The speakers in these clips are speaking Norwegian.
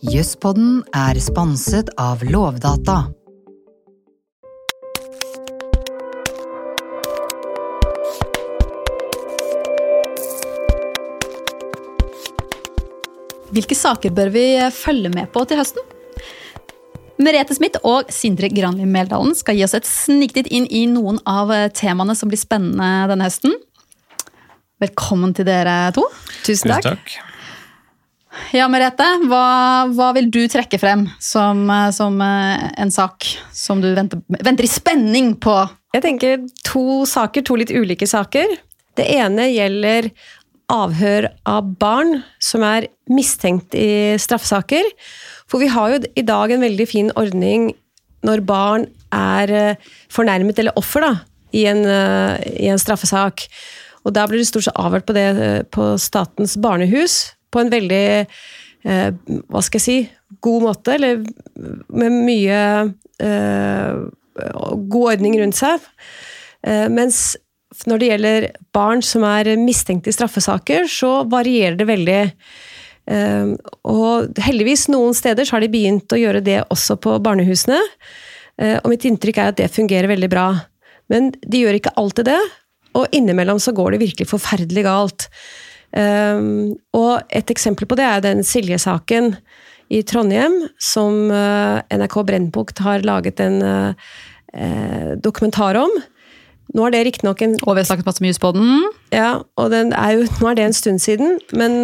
Jøsspodden er sponset av Lovdata. Hvilke saker bør vi følge med på til høsten? Merete Smith og Sindre Granli Meldalen skal gi oss et sniktitt inn i noen av temaene som blir spennende denne høsten. Velkommen til dere to. Tusen takk. takk. Ja, Merete, hva, hva vil du trekke frem som, som en sak som du venter, venter i spenning på? Jeg tenker to saker, to litt ulike saker. Det ene gjelder avhør av barn som er mistenkt i straffesaker. For vi har jo i dag en veldig fin ordning når barn er eh, fornærmet eller offer da, i, en, eh, i en straffesak. Og da blir det stort sett avhørt på det eh, på Statens barnehus på en veldig eh, hva skal jeg si god måte, eller med mye eh, god ordning rundt seg. Eh, mens når det gjelder barn som er mistenkt i straffesaker, så varierer det veldig. Uh, og heldigvis, noen steder så har de begynt å gjøre det også på barnehusene. Uh, og mitt inntrykk er at det fungerer veldig bra. Men de gjør ikke alltid det, og innimellom så går det virkelig forferdelig galt. Uh, og et eksempel på det er den Silje-saken i Trondheim, som NRK Brennpunkt har laget en dokumentar om. Nå er det riktignok en Og vi har snakket masse mye på den. Ja, og er jo, nå er det en stund siden. Men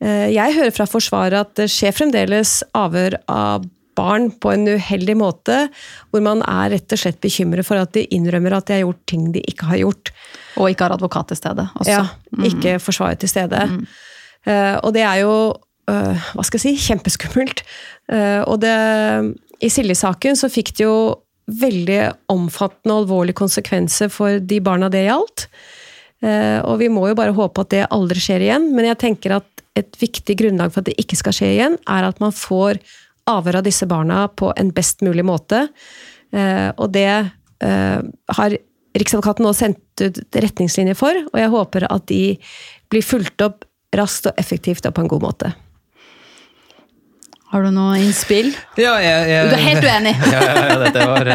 jeg hører fra Forsvaret at det skjer fremdeles avhør av barn på en uheldig måte, hvor man er rett og slett bekymret for at de innrømmer at de har gjort ting de ikke har gjort. Og ikke har advokat til stede. Også. Ja, ikke mm. Forsvaret til stede. Mm. Uh, og det er jo uh, hva skal jeg si, kjempeskummelt. og det, i Silje-saken så fikk det jo veldig omfattende og alvorlige konsekvenser for de barna det gjaldt. Og vi må jo bare håpe at det aldri skjer igjen, men jeg tenker at et viktig grunnlag for at det ikke skal skje igjen, er at man får avhør av disse barna på en best mulig måte. Og det har Riksadvokaten nå sendt ut retningslinjer for, og jeg håper at de blir fulgt opp raskt og effektivt og på en god måte. Har du noe innspill? Ja, jeg, jeg, du er helt uenig? ja, ja, dette var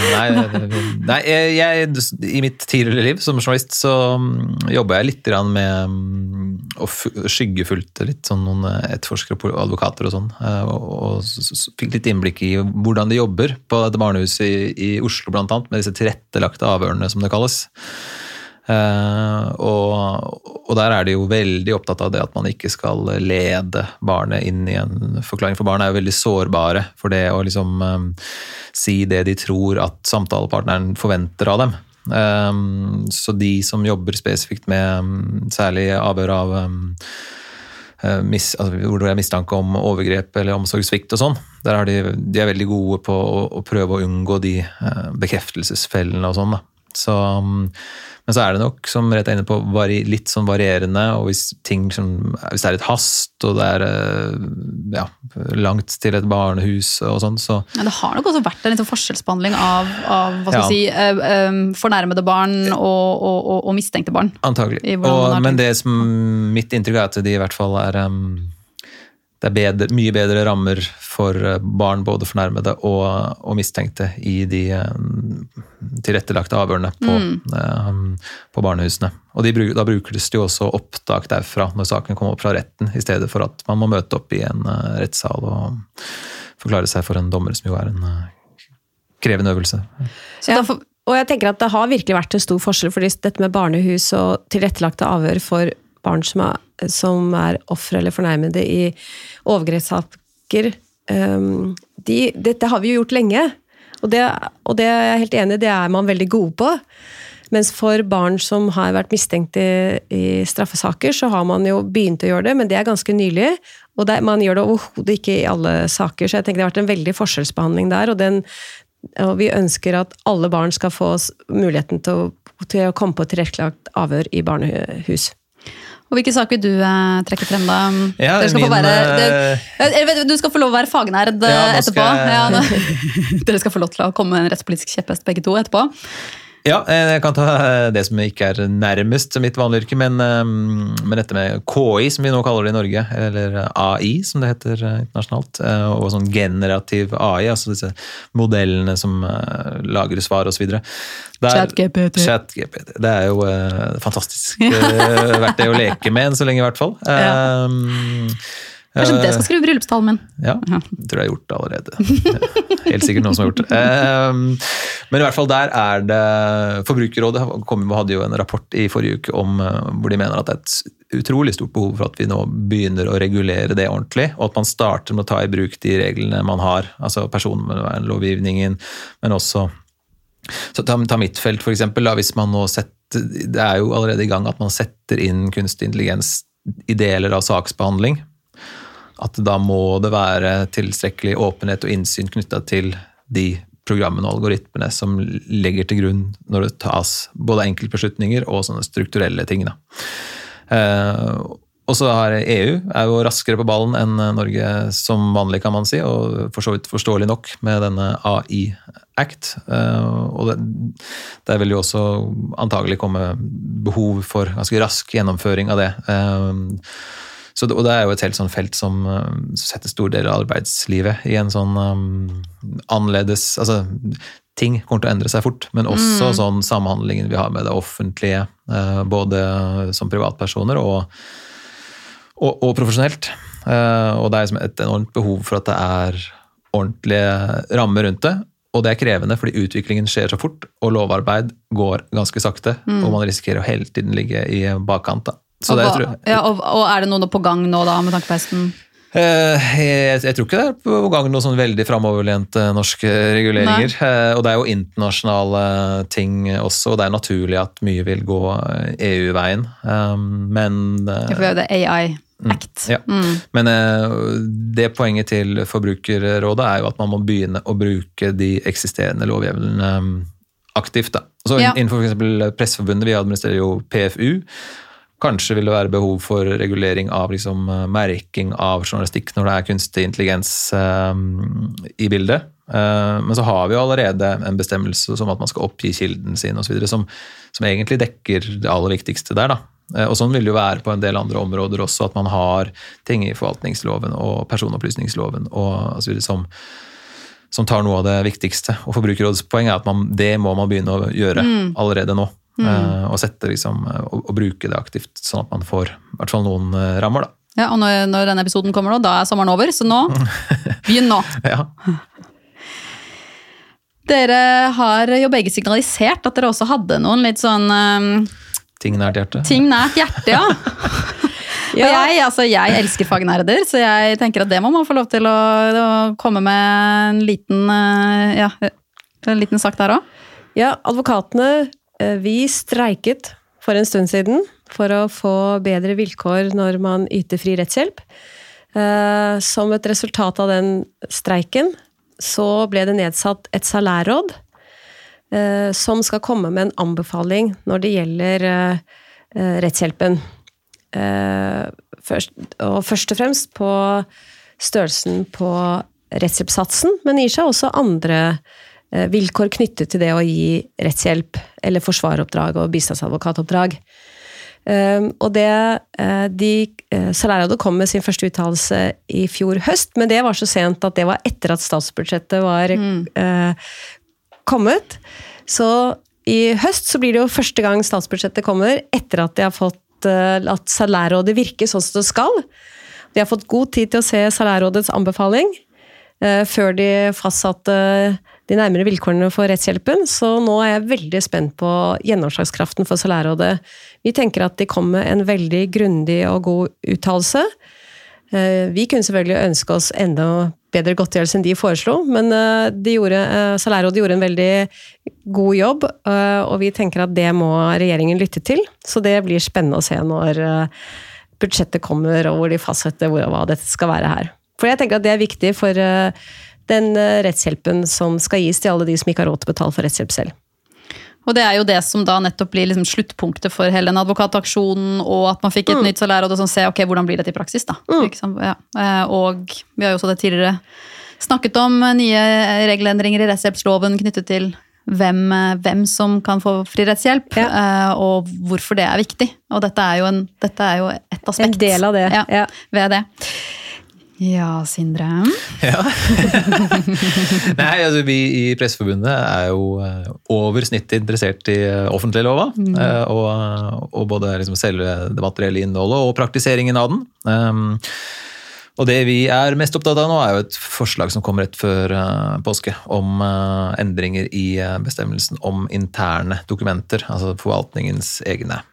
Nei, nei jeg, i mitt tidligere liv som journalist så jobba jeg litt med å skyggefulgte litt sånn noen etterforskere og advokater og sånn. Og, og, fikk litt innblikk i hvordan de jobber på dette barnehuset i, i Oslo, blant annet, med disse tilrettelagte avhørene, som det kalles. Uh, og, og, der er de jo veldig opptatt av det at man ikke skal lede barnet inn i en forklaring. For barn er jo veldig sårbare for det å liksom um, si det de tror at samtalepartneren forventer av dem. Um, så de som jobber spesifikt med um, særlig avhør av Mis, altså, hvor det er mistanke om overgrep eller omsorgssvikt og sånn. Der er de, de, er veldig gode på å, å prøve å unngå de bekreftelsesfellene og sånn. da. Så, men så er det nok, som Rett er inne på, litt sånn varierende. Og hvis, ting som, hvis det er et hast, og det er eh, ja, langt til et barnehus og sånn, så ja, Det har nok også vært en liksom forskjellsbehandling av, av hva skal ja. si, uh, um, fornærmede barn og, og, og, og, mistenkte barn. Antagelig. Og, men det som mitt inntrykk er at de i hvert fall er um, det er bedre, mye bedre rammer for eh, barn, både fornærmede og, og mistenkte, i de tilrettelagte avhørene på, mm. um, på barnehusene. Og de, da brukes det jo også opptak derfra når saken kommer opp fra retten, i stedet for at man må møte opp i en uh, rettssal og forklare seg for en dommer, som jo er en uh, krevende øvelse. Ja, og jeg tenker at det har virkelig vært en stor forskjell, for dette med barnehus og tilrettelagte avhør for barn som er, som er ofre eller fornærmede i overgrepssaker um, de, Dette har vi jo gjort lenge, og det, og det er jeg helt enig i, det er man veldig gode på. Mens for barn som har vært mistenkt i, i, straffesaker, så har man jo begynt å gjøre det, men det er ganske nylig. Og det, man gjør det overhodet ikke i alle saker, så jeg tenker det har vært en veldig forskjellsbehandling der. Og, den, og vi ønsker at alle barn skal få muligheten til å, til å komme på tilrettelagt avhør i barnehus. Og Hvilke saker vil du eh, trekke frem, da? Ja, skal min, være, det, eh, du skal få lov å være fagnerd eh, ja, etterpå. Skal... Ja, Dere skal få lov til å komme med en rettspolitisk kjepphest begge to etterpå. Ja, eh, jeg kan ta eh, det som ikke er nærmest mitt vanlige yrke, men, eh, men dette med KI, som vi nå kaller det i Norge, eller AI, som det heter internasjonalt, og sånn generativ AI, altså disse modellene som lager svar osv. ChatGPT. ChatGPT. Det er jo uh, fantastisk uh, verktøy å leke med enn så lenge, i hvert fall. Ja. Um, Kanskje det skal skrive bryllupstalen min. Ja, det tror jeg har gjort det allerede. Helt sikkert noen som har gjort det. Ehm, men i hvert fall der er det Forbrukerrådet hadde jo en rapport i forrige uke om eh, hvor de mener at det er et utrolig stort behov for at vi nå begynner å regulere det ordentlig, og at man starter med å ta i bruk de reglene man har, altså personvernlovgivningen, men også så ta, ta mitt felt, for eksempel, da, hvis man nå setter Det er jo allerede i gang at man setter inn kunstig intelligens i deler av saksbehandling at da må det være tilstrekkelig åpenhet og innsyn knytta til de programmene og algoritmene som legger til grunn når det tas både enkeltbeslutninger og sånne strukturelle ting. Eh, og så har EU er jo raskere på ballen enn Norge som vanlig, kan man si, og for så vidt forståelig nok med denne AI Act. Eh, og det, der vil jo også antagelig komme behov for ganske rask gjennomføring av det. Eh, så, og det er jo et helt sånn felt som uh, setter stor del av arbeidslivet i en sånn um, annerledes Altså, ting kommer til å endre seg fort, men også mm. sånn samhandlingen vi har med det offentlige, uh, både som privatpersoner og, og, og profesjonelt. Uh, og det er et enormt behov for at det er ordentlige rammer rundt det. Og det er krevende, fordi utviklingen skjer så fort, og lovarbeid går ganske sakte. Mm. Og man risikerer å hele tiden ligge i bakkant. da. Og, hva, ja, og, og, er det noe på gang nå, da, med tanke på hesten? Eh, jeg, jeg, tror ikke det er på gang noe sånn veldig framoverlente norske reguleringer. Eh, og det er jo internasjonale ting også, og det er naturlig at mye vil gå EU-veien. Men ja, For vi har jo det AI. Mm, Act. Ja. Mm. Men det poenget til Forbrukerrådet er jo at man må begynne å bruke de eksisterende lovhjemlene aktivt. Da. Så ja. Innenfor f.eks. Presseforbundet, vi administrerer jo PFU. Kanskje vil det være behov for regulering av liksom, eh, merking av journalistikk når det er kunstig intelligens eh, i bildet. Eh, men så har vi jo allerede en bestemmelse som at man skal oppgi kilden sin osv., som, som egentlig dekker det aller viktigste der. da. Uh, og sånn vil det jo være på en del andre områder også, at man har ting i forvaltningsloven og personopplysningsloven og så videre som, som tar noe av det viktigste. Og Forbrukerrådets poeng er at man, det må man begynne å gjøre mm. allerede nå. Mm. Eh, og, sette, liksom, og, og, bruke det aktivt, sånn at man får i hvert fall noen eh, rammer. da. Ja, og når, når denne episoden kommer nå, da er sommeren over, så nå Begynn nå! ja. Dere har jo begge signalisert at dere også hadde noen litt sånn um, Ting nært hjertet? Ting nært hjertet, ja. ja. Og jeg, altså, jeg elsker fagnerder, så jeg tenker at det må man få lov til å, å komme med en liten, uh, ja, en liten sak der òg. Ja, advokatene Eh, vi streiket for en stund siden for å få bedre vilkår når man yter fri rettshjelp. Eh, som et resultat av den streiken så ble det nedsatt et salærråd eh, som skal komme med en anbefaling når det gjelder rettshjelpen. Og først og fremst på størrelsen på rettshjelpssatsen, men gir seg også andre Eh, vilkår knyttet til det å gi rettshjelp eller forsvareroppdrag og bistandsadvokatoppdrag. Um, og det, uh, de, uh, Salærrådet kom med sin første uttalelse i fjor høst, men det var så sent at det var etter at statsbudsjettet var mm. kommet. Så i høst så blir det jo første gang statsbudsjettet kommer etter at de har fått at Salærrådet virker sånn som det skal. De har fått god tid til å se Salærrådets anbefaling før de fastsatte de nærmere vilkårene for rettshjelpen, så nå er jeg veldig spent på gjennomslagskraften for Salærrådet. Vi tenker at de kom med en veldig grundig og god uttalelse. Eh, vi kunne selvfølgelig ønske oss enda bedre godtgjørelse enn de foreslo, men eh, eh, Salærrådet gjorde en veldig god jobb, og vi tenker at det må regjeringen lytte til. Så det blir spennende å se når budsjettet kommer, og hvor de fastsetter hva dette skal være her. For jeg tenker at det er viktig for den eh, rettshjelpen som skal gis til alle de som ikke har råd til å betale for rettshjelp selv. Og det er jo det som da nettopp blir liksom sluttpunktet for hele den advokataksjonen, og at man fikk et mm. nytt salær og sånn, se ok, hvordan blir dette i praksis. da. Mm. Ja. Eh, og vi har jo også det tidligere snakket om nye regelendringer i rettshjelpsloven knyttet til hvem, eh, hvem som kan få fri rettshjelp, ja. og hvorfor det er viktig. Og dette er jo, en, dette er jo et aspekt En del av det, Ja, ja. ved det. Ja, Sindre. Ja. Nei, altså vi i Presseforbundet er jo eh, over snittet interessert i offentlige offentliglova. Mm. Og, og både liksom selve det materielle innholdet og praktiseringen av den. Um, og det vi er mest opptatt av nå, er jo et forslag som kom rett før eh, påske, om eh, endringer i eh, bestemmelsen om interne dokumenter, altså forvaltningens egne eh,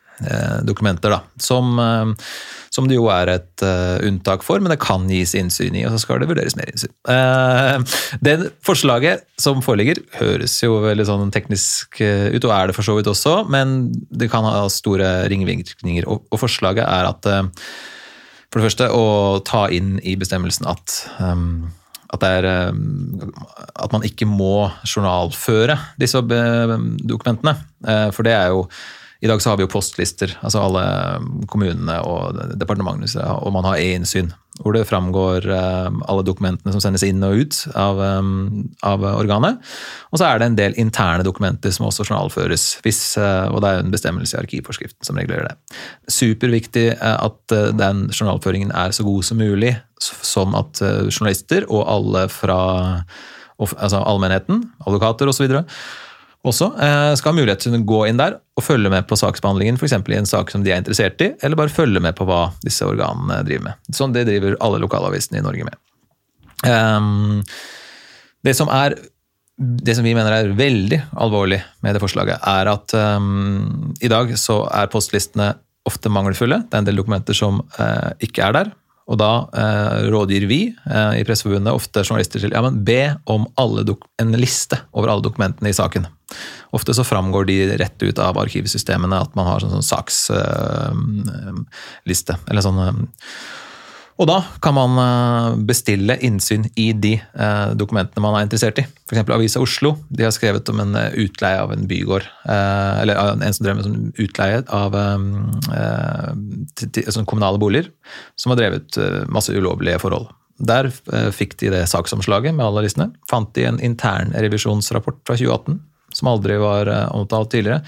dokumenter, da. Som, eh, som det jo er et eh, unntak for, men det kan gis innsyn i, og så skal det vurderes mer innsyn. Eh, det forslaget som foreligger, høres jo veldig sånn teknisk eh, ut, og er det for så vidt også, men det kan ha store ringvirkninger. Og, forslaget er at eh, for det første å ta inn i bestemmelsen at, at, er, at man ikke må journalføre disse dokumentene. For det er jo I dag så har vi jo postlister, altså alle kommunene og departementene, og man har e-innsyn. Hvor det framgår um, alle dokumentene som sendes inn og ut av, um, av organet. Og så er det en del interne dokumenter som også journalføres, hvis, uh, og det er en bestemmelse i arkivforskriften som regulerer det. Superviktig at den journalføringen er så god som mulig, sånn at journalister og alle fra altså allmennheten, advokater osv. også uh, skal ha mulighet til å gå inn der og følge med på saksbehandlingen, f.eks. i en sak som de er interessert i, eller bare følge med på hva disse organene driver med. Sånn det driver alle lokalavisene i Norge med. Um, det som er det som vi mener er veldig alvorlig med det forslaget, er at um, i dag så er postlistene ofte mangelfulle. Det er en del dokumenter som uh, ikke er der. Og da eh, rådgir vi eh, i Presseforbundet ofte journalister til ja, men be om en liste over alle dokumentene i saken. Ofte så framgår de rett ut av arkivsystemene at man har sånn, sånn saksliste. eller sånn eh, og da kan man eh, bestille innsyn i de eh, dokumentene man er interessert i. F.eks. Avisa Oslo de har skrevet om en eh, utleie av en bygård. Eller en som drev med sånn utleie av sånn kommunale boliger, som har drevet masse ulovlige forhold. Der fikk de det saksomslaget med alle listene. Fant de en internrevisjonsrapport fra 2018 som aldri var omtalt tidligere.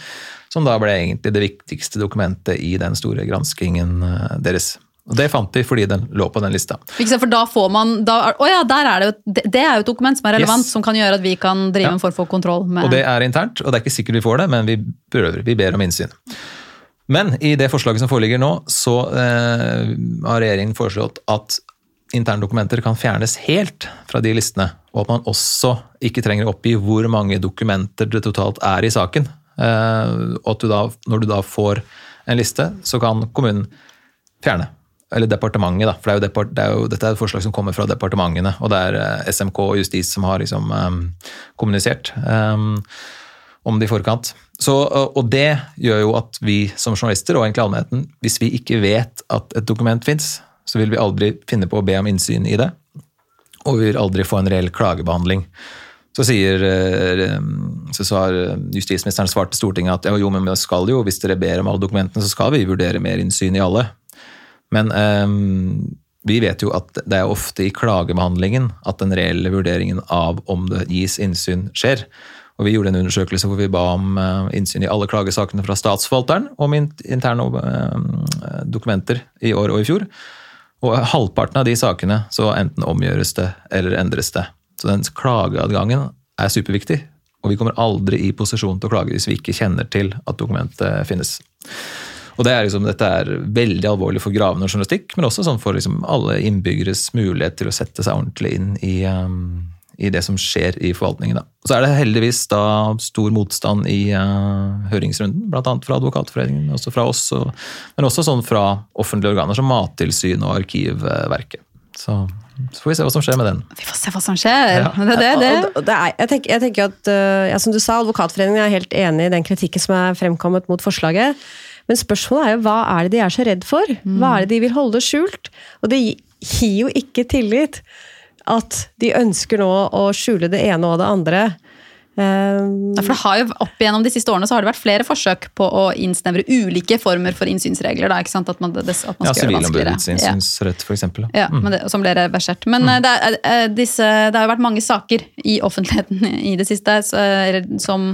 Som da ble egentlig det viktigste dokumentet i den store granskingen deres. Og Det fant de fordi den lå på den lista. Ikke for da får man da, oh ja, der er det jo det, er jo et dokument som er relevant, Yes. som kan gjøre at vi kan drive Ja. en form for kontroll med Og det er internt, og det er ikke sikkert vi får det, men vi prøver. Vi ber om innsyn. Men i det forslaget som foreligger nå, så eh, har regjeringen foreslått at interne dokumenter kan fjernes helt fra de listene, og at man også ikke trenger å oppgi hvor mange dokumenter det totalt er i saken. Eh, og at du da, når du da får en liste, så kan kommunen fjerne. Eller departementet, da. For det er depart, det er jo, dette er et forslag som kommer fra departementene, og det er eh, SMK og Justis som har liksom um, kommunisert um, om det i forkant. Så, og det gjør jo at vi som journalister, og egentlig allmennheten, hvis vi ikke vet at et dokument fins, så vil vi aldri finne på å be om innsyn i det. Og vi vil aldri få en reell klagebehandling. Så sier så har justisministeren svart til Stortinget at jo, men vi skal jo, hvis dere ber om alle dokumentene, så skal vi vurdere mer innsyn i alle. Men eh, vi vet jo at det er ofte i klagebehandlingen at den reelle vurderingen av om det gis innsyn, skjer. Og Vi gjorde en undersøkelse hvor vi ba om eh, innsyn i alle klagesakene fra statsforvalteren om interne eh, dokumenter i år og i fjor. Og halvparten av de sakene så enten omgjøres det eller endres det. Så den klageadgangen er superviktig, og vi kommer aldri i posisjon til å klage hvis vi ikke kjenner til at dokumentet finnes. Og det er liksom, Dette er veldig alvorlig for gravende journalistikk, men også sånn for liksom alle innbyggeres mulighet til å sette seg ordentlig inn i, um, i det som skjer i forvaltningen. Da. Så er det heldigvis da stor motstand i uh, høringsrunden, bl.a. fra Advokatforeningen, også fra oss, og, men også sånn fra offentlige organer som Mattilsynet og Arkivverket. Så, så får vi se hva som skjer med den. Vi får se hva som skjer. Ja. Det, det, det. Og- og er, jeg, tenker, jeg tenker at, øh, ja, som du sa, Advokatforeningen er helt enig i den kritikken som er fremkommet mot forslaget. Men spørsmålet er jo hva er det de er så redd for? Hva er det de vil holde skjult? Og det gir jo ikke tillit at de ønsker nå å skjule det ene og det andre. Ja, for det har jo Opp igjennom de siste årene så har det vært flere forsøk på å innsnevre ulike former for innsynsregler. Da, ikke sant? At man, at man Ja, skal vanskeligere. Sivilombudets innsynsrett, f.eks. Ja, mm. det, som ble reversert. Men mm. det, er, eh, disse, det har jo vært mange saker i offentligheten i det siste så, som,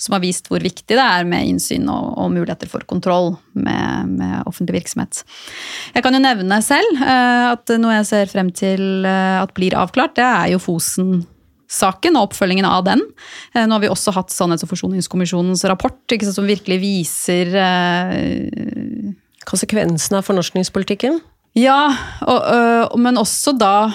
som har vist hvor viktig det er med innsyn og, og muligheter for kontroll med, med offentlig virksomhet. Jeg kan jo nevne selv eh, at noe jeg ser frem til eh, at blir avklart, det er jo Fosen-saken og oppfølgingen av den. Eh, Nå har vi også hatt Sannhets- og forsoningskommisjonens rapport, sant, som virkelig viser eh, Konsekvensene av fornorskningspolitikken. ja, og, øh, men også da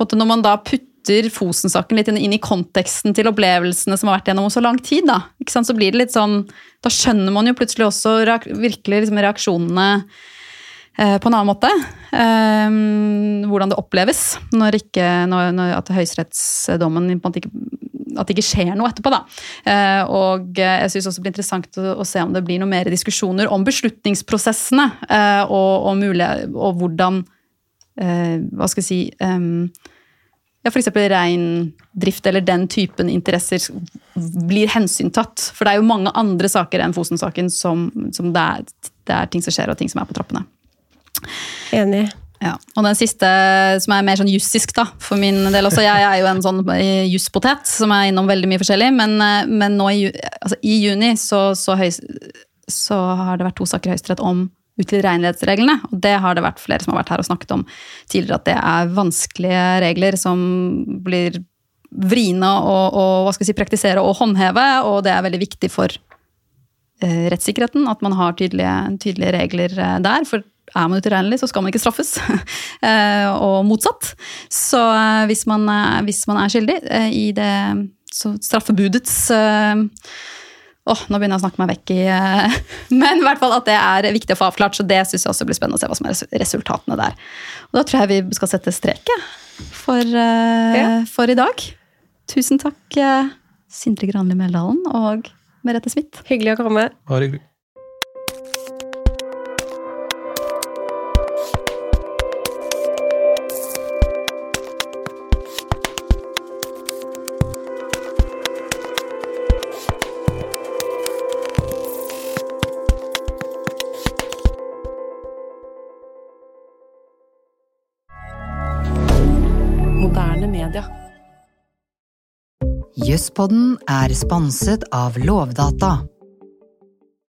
Når man da putter Fosen-saken litt inn, i konteksten til opplevelsene som har vært gjennom så lang tid, da, sant? så blir det litt sånn Da skjønner man jo plutselig også reak virkelig liksom reaksjonene på en annen måte. Eh, hvordan det oppleves når ikke, når, når at høyesterettsdommen ikke det ikke skjer noe etterpå. Da. Eh, og eh, jeg syns også det blir interessant å, å se om det blir noe mer diskusjoner om beslutningsprosessene eh, og, og, mulig, og hvordan eh, Hva skal jeg si ja, F.eks. reindrift eller den typen interesser blir hensyntatt. For det er jo mange andre saker enn Fosen-saken som, som det, er, det er ting som skjer, og ting som er på trappene. Enig. Ja. Og den siste, som er mer sånn jussisk, da, for min del også. Jeg er jo en sånn jusspotet som er innom veldig mye forskjellig, men, eh, men nå i, altså, i juni så, så, høy, så har det vært to saker i Høyesterett om utilregnelighetsreglene. Og det har det vært flere som har vært her og snakket om tidligere, at det er vanskelige regler som blir vriene og, si, praktisere og håndheve, og det er veldig viktig for eh, rettssikkerheten at man har tydelige, tydelige regler eh, der. For er man utilregnelig, så skal man ikke straffes. Eh, og motsatt. Så eh, hvis man, er- hvis man er skyldig eh, i det så straffebudets Åh, Åh, nå begynner jeg å snakke meg vekk i eh, Men i hvert fall at det er viktig å få avklart, så det syns jeg også blir spennende å se hva som er resultatene der. Og da tror jeg vi skal sette strek for, eh, Ja. for i dag. Tusen takk, eh, Sindre Granli Meldalen og Merete Smith. Hyggelig å komme. Bare hyggelig. Jøsspodden er sponset av Lovdata.